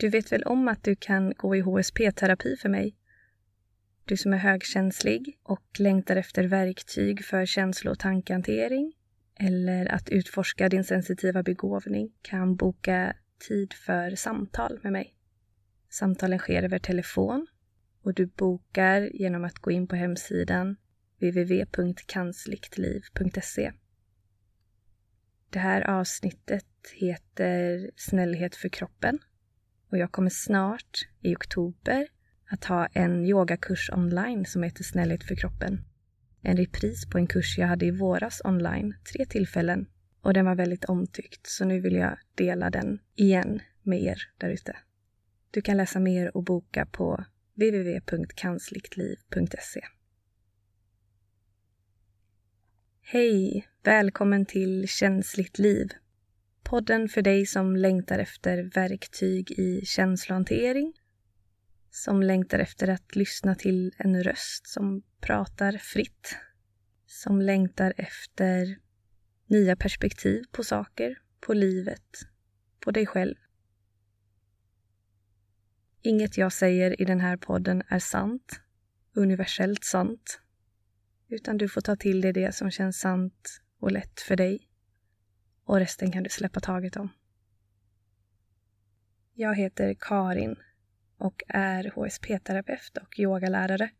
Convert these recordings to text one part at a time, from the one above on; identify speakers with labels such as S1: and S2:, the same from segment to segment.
S1: Du vet väl om att du kan gå i HSP-terapi för mig? Du som är högkänslig och längtar efter verktyg för känslo och tankhantering eller att utforska din sensitiva begåvning kan boka tid för samtal med mig. Samtalen sker över telefon och du bokar genom att gå in på hemsidan www.kansliktliv.se. Det här avsnittet heter Snällhet för kroppen och jag kommer snart i oktober att ha en yogakurs online som heter Snällhet för kroppen. En repris på en kurs jag hade i våras online, tre tillfällen. Och den var väldigt omtyckt, så nu vill jag dela den igen med er där ute. Du kan läsa mer och boka på www.kansliktliv.se. Hej! Välkommen till Känsligt liv. Podden för dig som längtar efter verktyg i känslohantering, som längtar efter att lyssna till en röst som pratar fritt, som längtar efter nya perspektiv på saker, på livet, på dig själv. Inget jag säger i den här podden är sant, universellt sant, utan du får ta till dig det som känns sant och lätt för dig. Och resten kan du släppa taget om. Jag heter Karin och är HSP-terapeut och yogalärare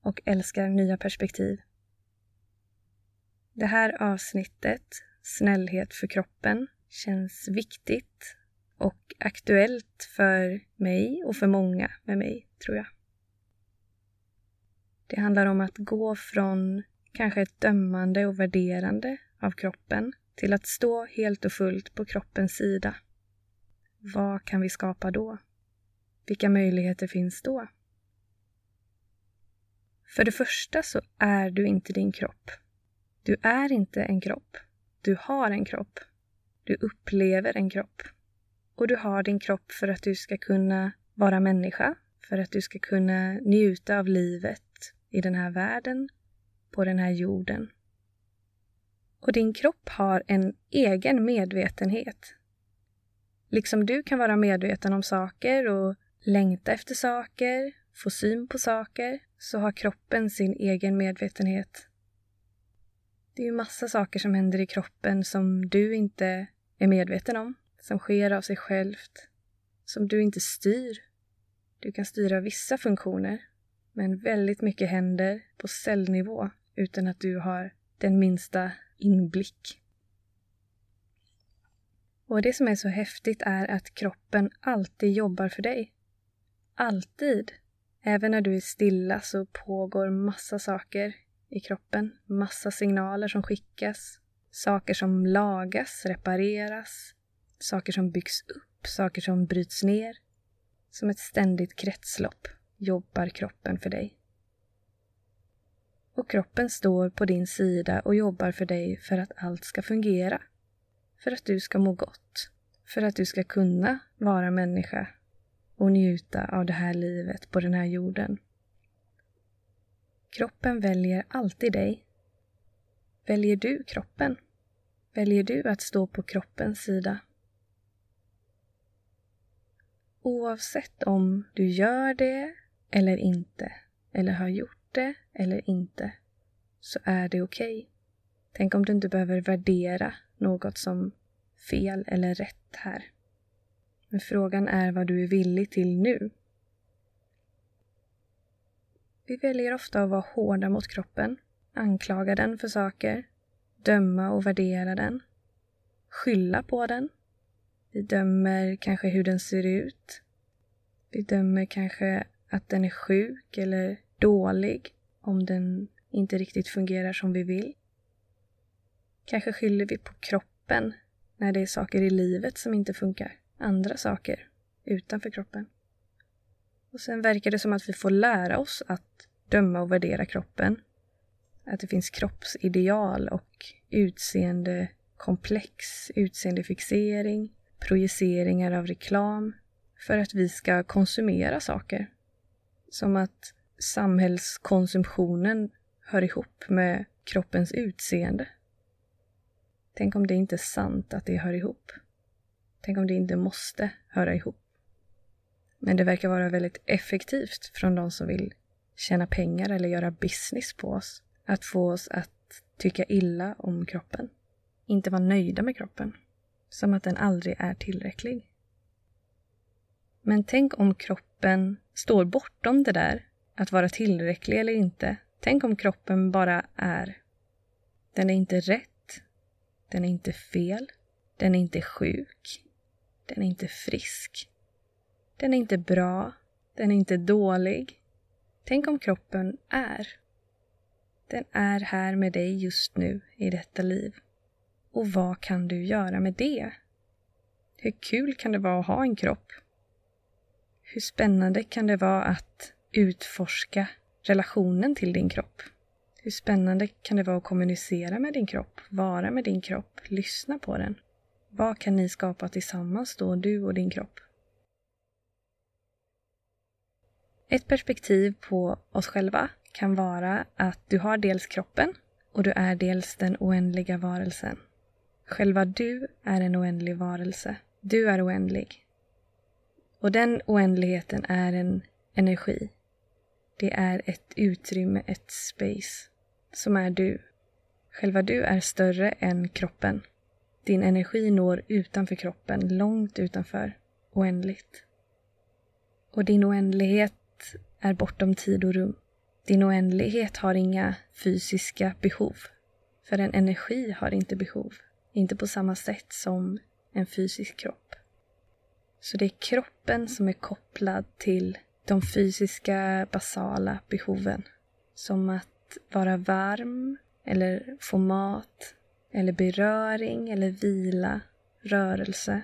S1: och älskar nya perspektiv. Det här avsnittet, Snällhet för kroppen, känns viktigt och aktuellt för mig och för många med mig, tror jag. Det handlar om att gå från kanske ett dömande och värderande av kroppen till att stå helt och fullt på kroppens sida. Vad kan vi skapa då? Vilka möjligheter finns då? För det första så är du inte din kropp. Du är inte en kropp. Du har en kropp. Du upplever en kropp. Och du har din kropp för att du ska kunna vara människa, för att du ska kunna njuta av livet i den här världen, på den här jorden. Och din kropp har en egen medvetenhet. Liksom du kan vara medveten om saker och längta efter saker, få syn på saker, så har kroppen sin egen medvetenhet. Det är ju massa saker som händer i kroppen som du inte är medveten om, som sker av sig självt, som du inte styr. Du kan styra vissa funktioner, men väldigt mycket händer på cellnivå utan att du har den minsta inblick. Och det som är så häftigt är att kroppen alltid jobbar för dig. Alltid. Även när du är stilla så pågår massa saker i kroppen. Massa signaler som skickas. Saker som lagas, repareras. Saker som byggs upp, saker som bryts ner. Som ett ständigt kretslopp jobbar kroppen för dig. Och kroppen står på din sida och jobbar för dig för att allt ska fungera. För att du ska må gott. För att du ska kunna vara människa och njuta av det här livet på den här jorden. Kroppen väljer alltid dig. Väljer du kroppen? Väljer du att stå på kroppens sida? Oavsett om du gör det eller inte, eller har gjort det eller inte, så är det okej. Okay. Tänk om du inte behöver värdera något som fel eller rätt här. Men frågan är vad du är villig till nu. Vi väljer ofta att vara hårda mot kroppen, anklaga den för saker, döma och värdera den, skylla på den. Vi dömer kanske hur den ser ut. Vi dömer kanske att den är sjuk eller dålig om den inte riktigt fungerar som vi vill. Kanske skyller vi på kroppen när det är saker i livet som inte funkar andra saker utanför kroppen. Och sen verkar det som att vi får lära oss att döma och värdera kroppen. Att det finns kroppsideal och utseendekomplex, utseendefixering, projiceringar av reklam för att vi ska konsumera saker. Som att samhällskonsumtionen hör ihop med kroppens utseende. Tänk om det inte är sant att det hör ihop. Tänk om det inte måste höra ihop. Men det verkar vara väldigt effektivt från de som vill tjäna pengar eller göra business på oss. Att få oss att tycka illa om kroppen. Inte vara nöjda med kroppen. Som att den aldrig är tillräcklig. Men tänk om kroppen står bortom det där, att vara tillräcklig eller inte. Tänk om kroppen bara är. Den är inte rätt. Den är inte fel. Den är inte sjuk. Den är inte frisk. Den är inte bra. Den är inte dålig. Tänk om kroppen är. Den är här med dig just nu i detta liv. Och vad kan du göra med det? Hur kul kan det vara att ha en kropp? Hur spännande kan det vara att utforska relationen till din kropp? Hur spännande kan det vara att kommunicera med din kropp, vara med din kropp, lyssna på den? Vad kan ni skapa tillsammans då, du och din kropp? Ett perspektiv på oss själva kan vara att du har dels kroppen och du är dels den oändliga varelsen. Själva du är en oändlig varelse. Du är oändlig. Och den oändligheten är en energi. Det är ett utrymme, ett space, som är du. Själva du är större än kroppen. Din energi når utanför kroppen, långt utanför, oändligt. Och din oändlighet är bortom tid och rum. Din oändlighet har inga fysiska behov. För en energi har inte behov. Inte på samma sätt som en fysisk kropp. Så det är kroppen som är kopplad till de fysiska basala behoven. Som att vara varm, eller få mat, eller beröring, eller vila, rörelse.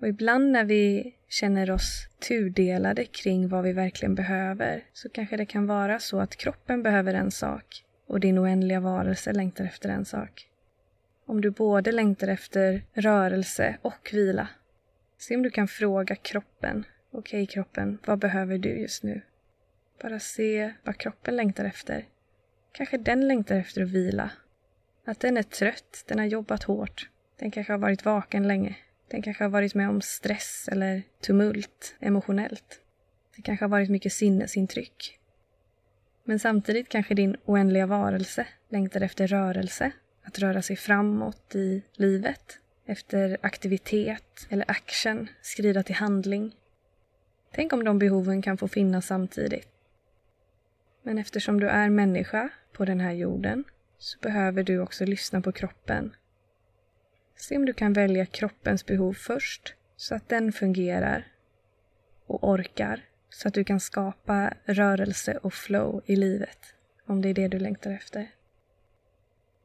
S1: Och ibland när vi känner oss tudelade kring vad vi verkligen behöver så kanske det kan vara så att kroppen behöver en sak och din oändliga varelse längtar efter en sak. Om du både längtar efter rörelse och vila, se om du kan fråga kroppen. Okej okay, kroppen, vad behöver du just nu? Bara se vad kroppen längtar efter. Kanske den längtar efter att vila. Att den är trött, den har jobbat hårt. Den kanske har varit vaken länge. Den kanske har varit med om stress eller tumult emotionellt. Det kanske har varit mycket sinnesintryck. Men samtidigt kanske din oändliga varelse längtar efter rörelse, att röra sig framåt i livet, efter aktivitet eller action, skrida till handling. Tänk om de behoven kan få finnas samtidigt. Men eftersom du är människa på den här jorden så behöver du också lyssna på kroppen Se om du kan välja kroppens behov först, så att den fungerar och orkar, så att du kan skapa rörelse och flow i livet, om det är det du längtar efter.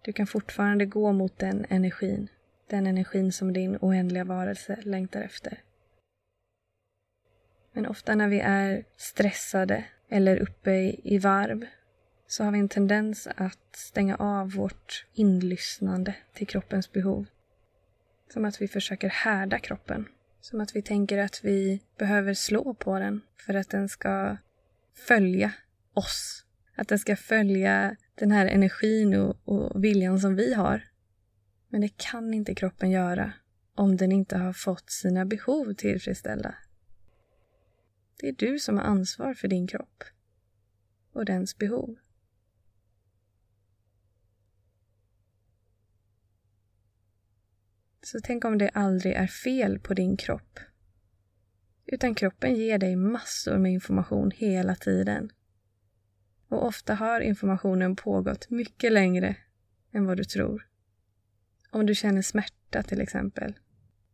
S1: Du kan fortfarande gå mot den energin, den energin som din oändliga varelse längtar efter. Men ofta när vi är stressade eller uppe i varv så har vi en tendens att stänga av vårt inlyssnande till kroppens behov. Som att vi försöker härda kroppen. Som att vi tänker att vi behöver slå på den för att den ska följa oss. Att den ska följa den här energin och, och viljan som vi har. Men det kan inte kroppen göra om den inte har fått sina behov tillfredsställda. Det är du som har ansvar för din kropp och dens behov. Så tänk om det aldrig är fel på din kropp. Utan kroppen ger dig massor med information hela tiden. Och ofta har informationen pågått mycket längre än vad du tror. Om du känner smärta till exempel.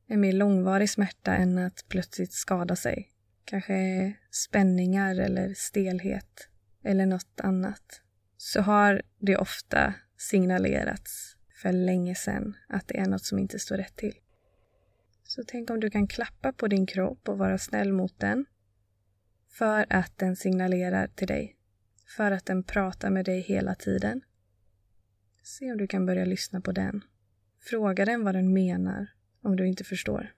S1: En mer långvarig smärta än att plötsligt skada sig. Kanske spänningar eller stelhet eller något annat. Så har det ofta signalerats för länge sedan att det är något som inte står rätt till. Så tänk om du kan klappa på din kropp och vara snäll mot den för att den signalerar till dig. För att den pratar med dig hela tiden. Se om du kan börja lyssna på den. Fråga den vad den menar om du inte förstår.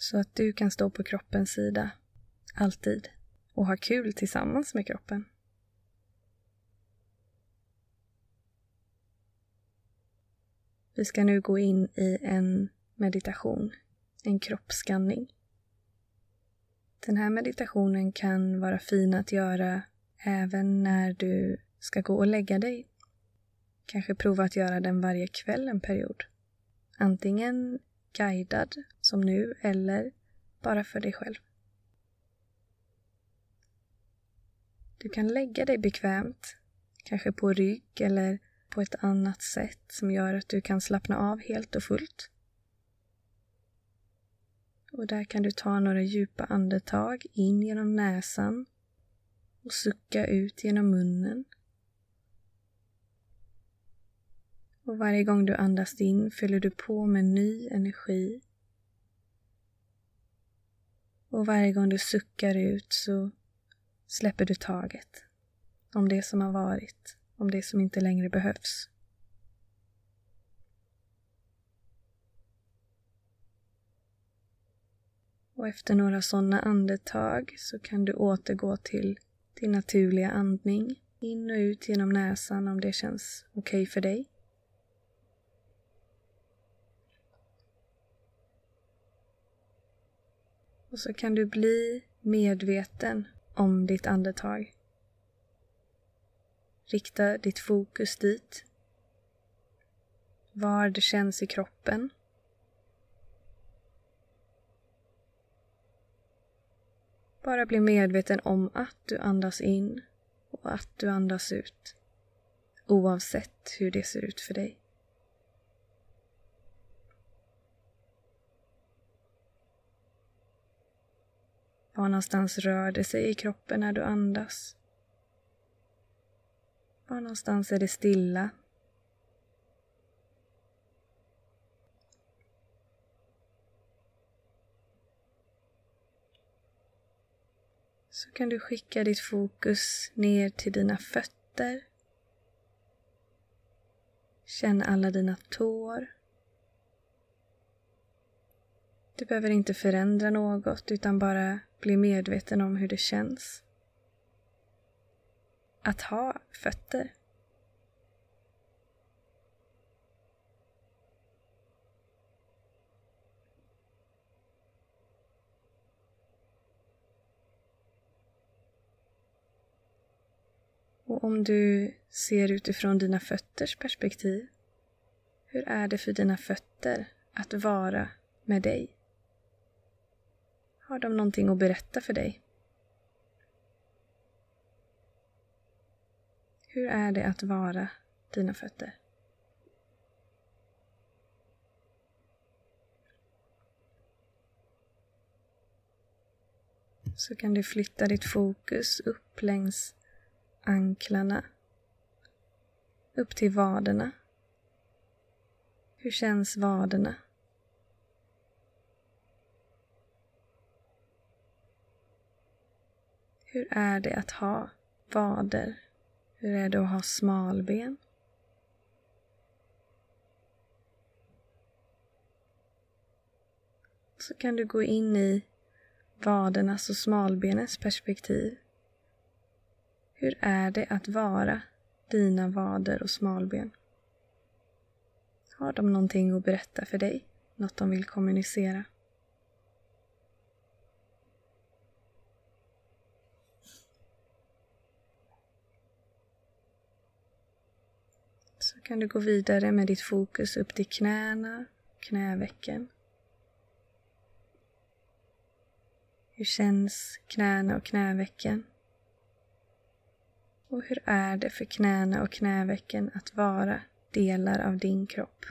S1: Så att du kan stå på kroppens sida. Alltid. Och ha kul tillsammans med kroppen. Vi ska nu gå in i en meditation, en kroppsskanning. Den här meditationen kan vara fin att göra även när du ska gå och lägga dig. Kanske prova att göra den varje kväll en period. Antingen guidad som nu eller bara för dig själv. Du kan lägga dig bekvämt, kanske på rygg eller på ett annat sätt som gör att du kan slappna av helt och fullt. Och där kan du ta några djupa andetag in genom näsan och sucka ut genom munnen. Och varje gång du andas in fyller du på med ny energi. Och varje gång du suckar ut så släpper du taget om det som har varit, om det som inte längre behövs. Och efter några sådana andetag så kan du återgå till din naturliga andning. In och ut genom näsan om det känns okej okay för dig. Och så kan du bli medveten om ditt andetag. Rikta ditt fokus dit. Var det känns i kroppen. Bara bli medveten om att du andas in och att du andas ut. Oavsett hur det ser ut för dig. Var någonstans rör det sig i kroppen när du andas? Var någonstans är det stilla? Så kan du skicka ditt fokus ner till dina fötter. Känn alla dina tår. Du behöver inte förändra något utan bara bli medveten om hur det känns. Att ha fötter. Och om du ser utifrån dina fötters perspektiv, hur är det för dina fötter att vara med dig? Har de någonting att berätta för dig? Hur är det att vara dina fötter? Så kan du flytta ditt fokus upp längs anklarna, upp till vaderna. Hur känns vaderna? Hur är det att ha vader? Hur är det att ha smalben? Så kan du gå in i vadernas och smalbenens perspektiv. Hur är det att vara dina vader och smalben? Har de någonting att berätta för dig? Något de vill kommunicera? Så kan du gå vidare med ditt fokus upp till knäna, knävecken. Hur känns knäna och knävecken? Och hur är det för knäna och knävecken att vara delar av din kropp?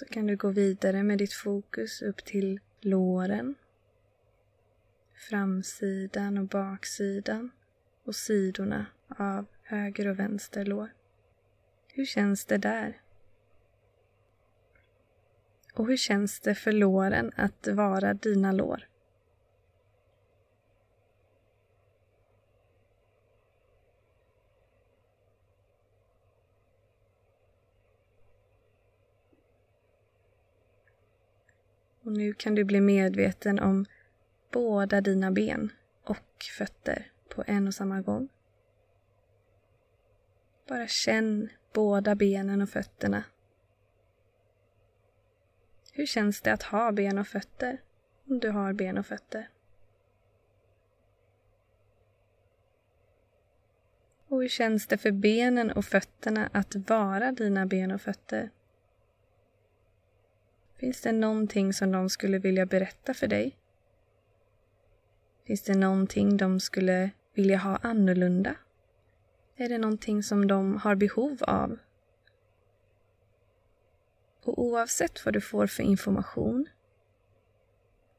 S1: Så kan du gå vidare med ditt fokus upp till låren, framsidan och baksidan och sidorna av höger och vänster lår. Hur känns det där? Och hur känns det för låren att vara dina lår? Och nu kan du bli medveten om båda dina ben och fötter på en och samma gång. Bara känn båda benen och fötterna. Hur känns det att ha ben och fötter? Om du har ben och fötter. Och hur känns det för benen och fötterna att vara dina ben och fötter? Finns det någonting som de skulle vilja berätta för dig? Finns det någonting de skulle vilja ha annorlunda? Är det någonting som de har behov av? Och oavsett vad du får för information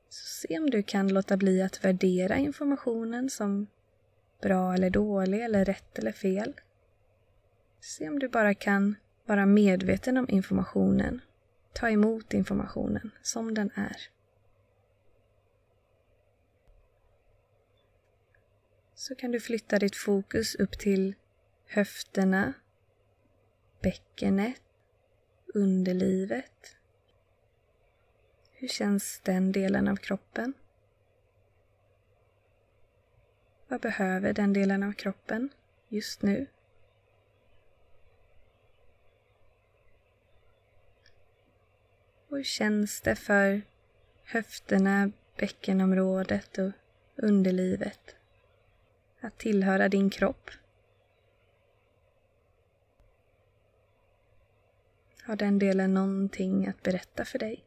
S1: så se om du kan låta bli att värdera informationen som bra eller dålig eller rätt eller fel. Se om du bara kan vara medveten om informationen. Ta emot informationen som den är. Så kan du flytta ditt fokus upp till höfterna, bäckenet, underlivet. Hur känns den delen av kroppen? Vad behöver den delen av kroppen just nu? Och hur känns det för höfterna, bäckenområdet och underlivet att tillhöra din kropp? Har den delen någonting att berätta för dig?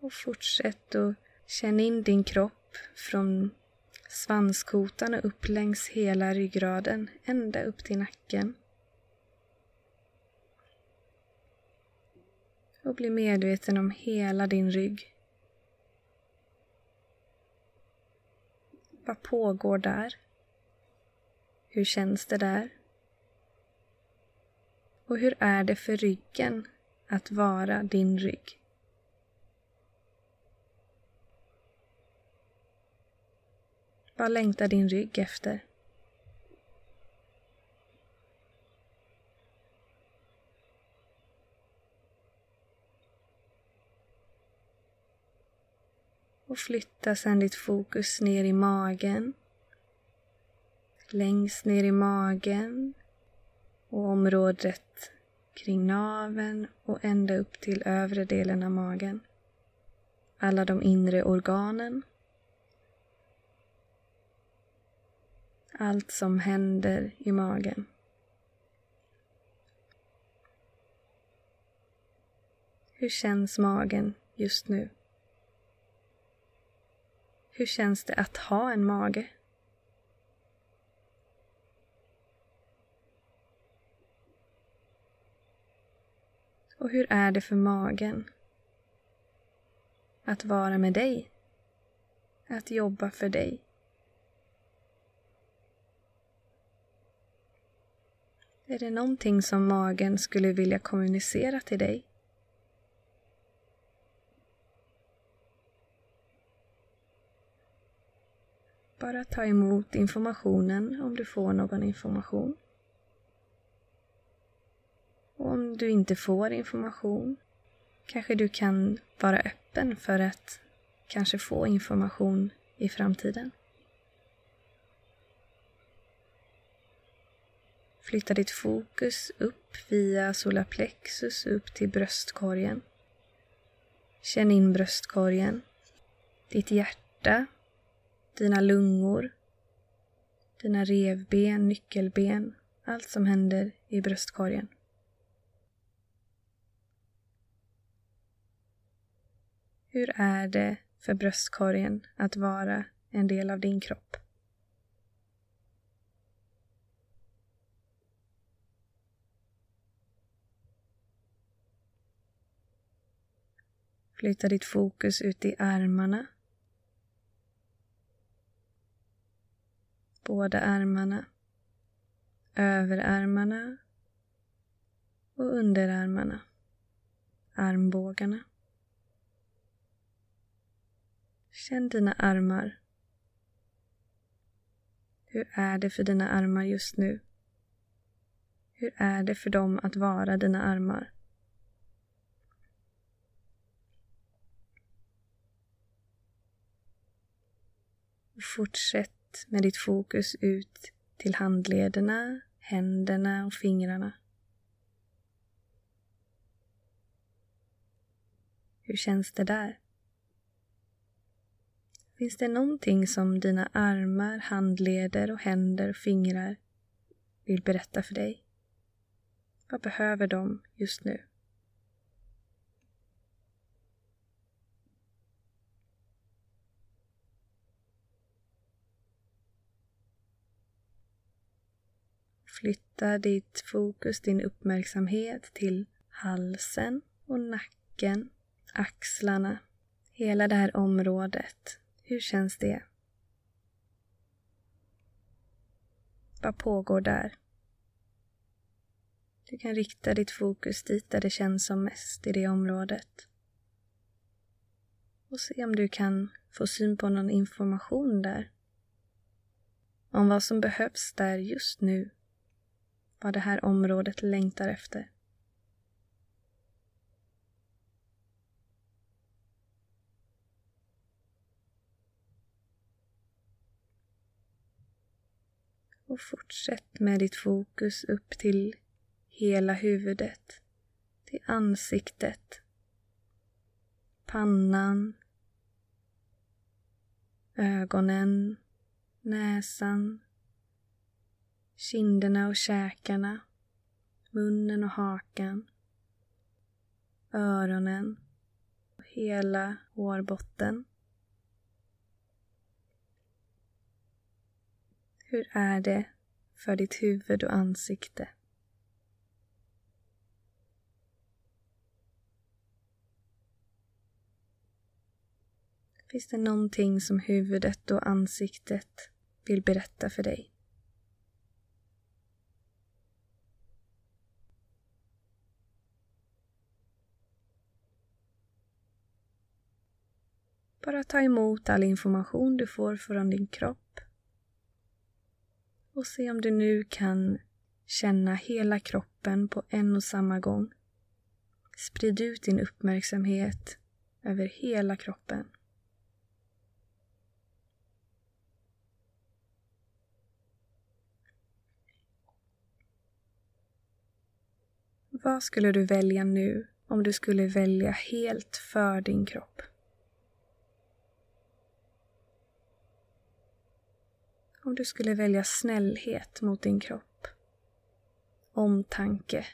S1: Och fortsätt att känna in din kropp från svanskotan upp längs hela ryggraden ända upp till nacken. Och bli medveten om hela din rygg. Vad pågår där? Hur känns det där? Och hur är det för ryggen att vara din rygg? Vad längtar din rygg efter? Och flytta sedan ditt fokus ner i magen. Längst ner i magen och området kring naven och ända upp till övre delen av magen. Alla de inre organen allt som händer i magen. Hur känns magen just nu? Hur känns det att ha en mage? Och hur är det för magen att vara med dig? Att jobba för dig? Är det någonting som magen skulle vilja kommunicera till dig? Bara ta emot informationen om du får någon information. Och om du inte får information kanske du kan vara öppen för att kanske få information i framtiden. Flytta ditt fokus upp via solarplexus upp till bröstkorgen. Känn in bröstkorgen, ditt hjärta, dina lungor, dina revben, nyckelben, allt som händer i bröstkorgen. Hur är det för bröstkorgen att vara en del av din kropp? Flytta ditt fokus ut i armarna. Båda armarna. Överarmarna. Och underarmarna. Armbågarna. Känn dina armar. Hur är det för dina armar just nu? Hur är det för dem att vara dina armar? Fortsätt med ditt fokus ut till handlederna, händerna och fingrarna. Hur känns det där? Finns det någonting som dina armar, handleder och händer och fingrar vill berätta för dig? Vad behöver de just nu? Flytta ditt fokus, din uppmärksamhet till halsen och nacken, axlarna, hela det här området. Hur känns det? Vad pågår där? Du kan rikta ditt fokus dit där det känns som mest i det området. Och se om du kan få syn på någon information där. Om vad som behövs där just nu. Vad det här området längtar efter. Och fortsätt med ditt fokus upp till hela huvudet, till ansiktet, pannan, ögonen, näsan, kinderna och käkarna, munnen och hakan, öronen och hela hårbotten. Hur är det för ditt huvud och ansikte? Finns det någonting som huvudet och ansiktet vill berätta för dig? Bara ta emot all information du får från din kropp och se om du nu kan känna hela kroppen på en och samma gång. Sprid ut din uppmärksamhet över hela kroppen. Vad skulle du välja nu om du skulle välja helt för din kropp? Om du skulle välja snällhet mot din kropp, omtanke,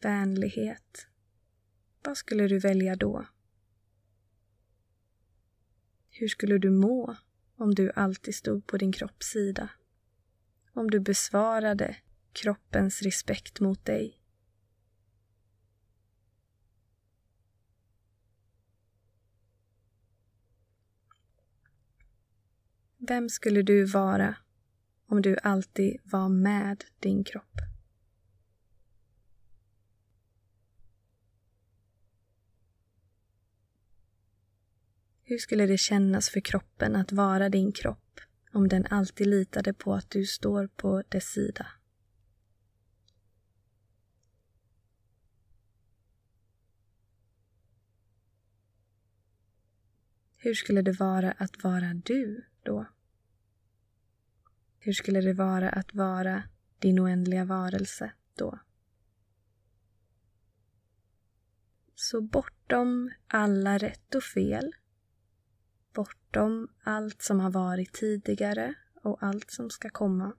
S1: vänlighet, vad skulle du välja då? Hur skulle du må om du alltid stod på din kropps sida? Om du besvarade kroppens respekt mot dig? Vem skulle du vara om du alltid var med din kropp? Hur skulle det kännas för kroppen att vara din kropp om den alltid litade på att du står på dess sida? Hur skulle det vara att vara du då? Hur skulle det vara att vara din oändliga varelse då? Så bortom alla rätt och fel, bortom allt som har varit tidigare och allt som ska komma.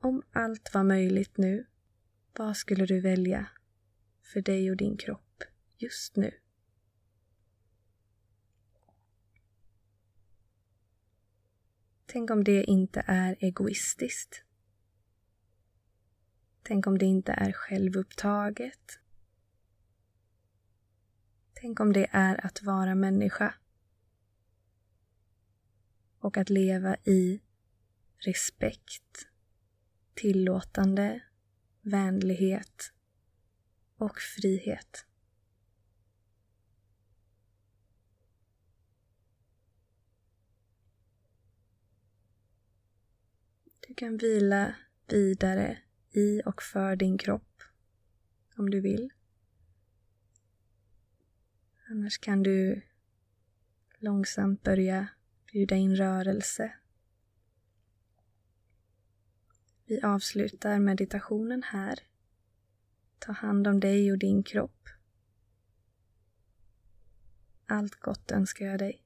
S1: Om allt var möjligt nu, vad skulle du välja för dig och din kropp just nu? Tänk om det inte är egoistiskt. Tänk om det inte är självupptaget. Tänk om det är att vara människa och att leva i respekt, tillåtande, vänlighet och frihet. Du kan vila vidare i och för din kropp om du vill. Annars kan du långsamt börja Bjuda in rörelse. Vi avslutar meditationen här. Ta hand om dig och din kropp. Allt gott önskar jag dig.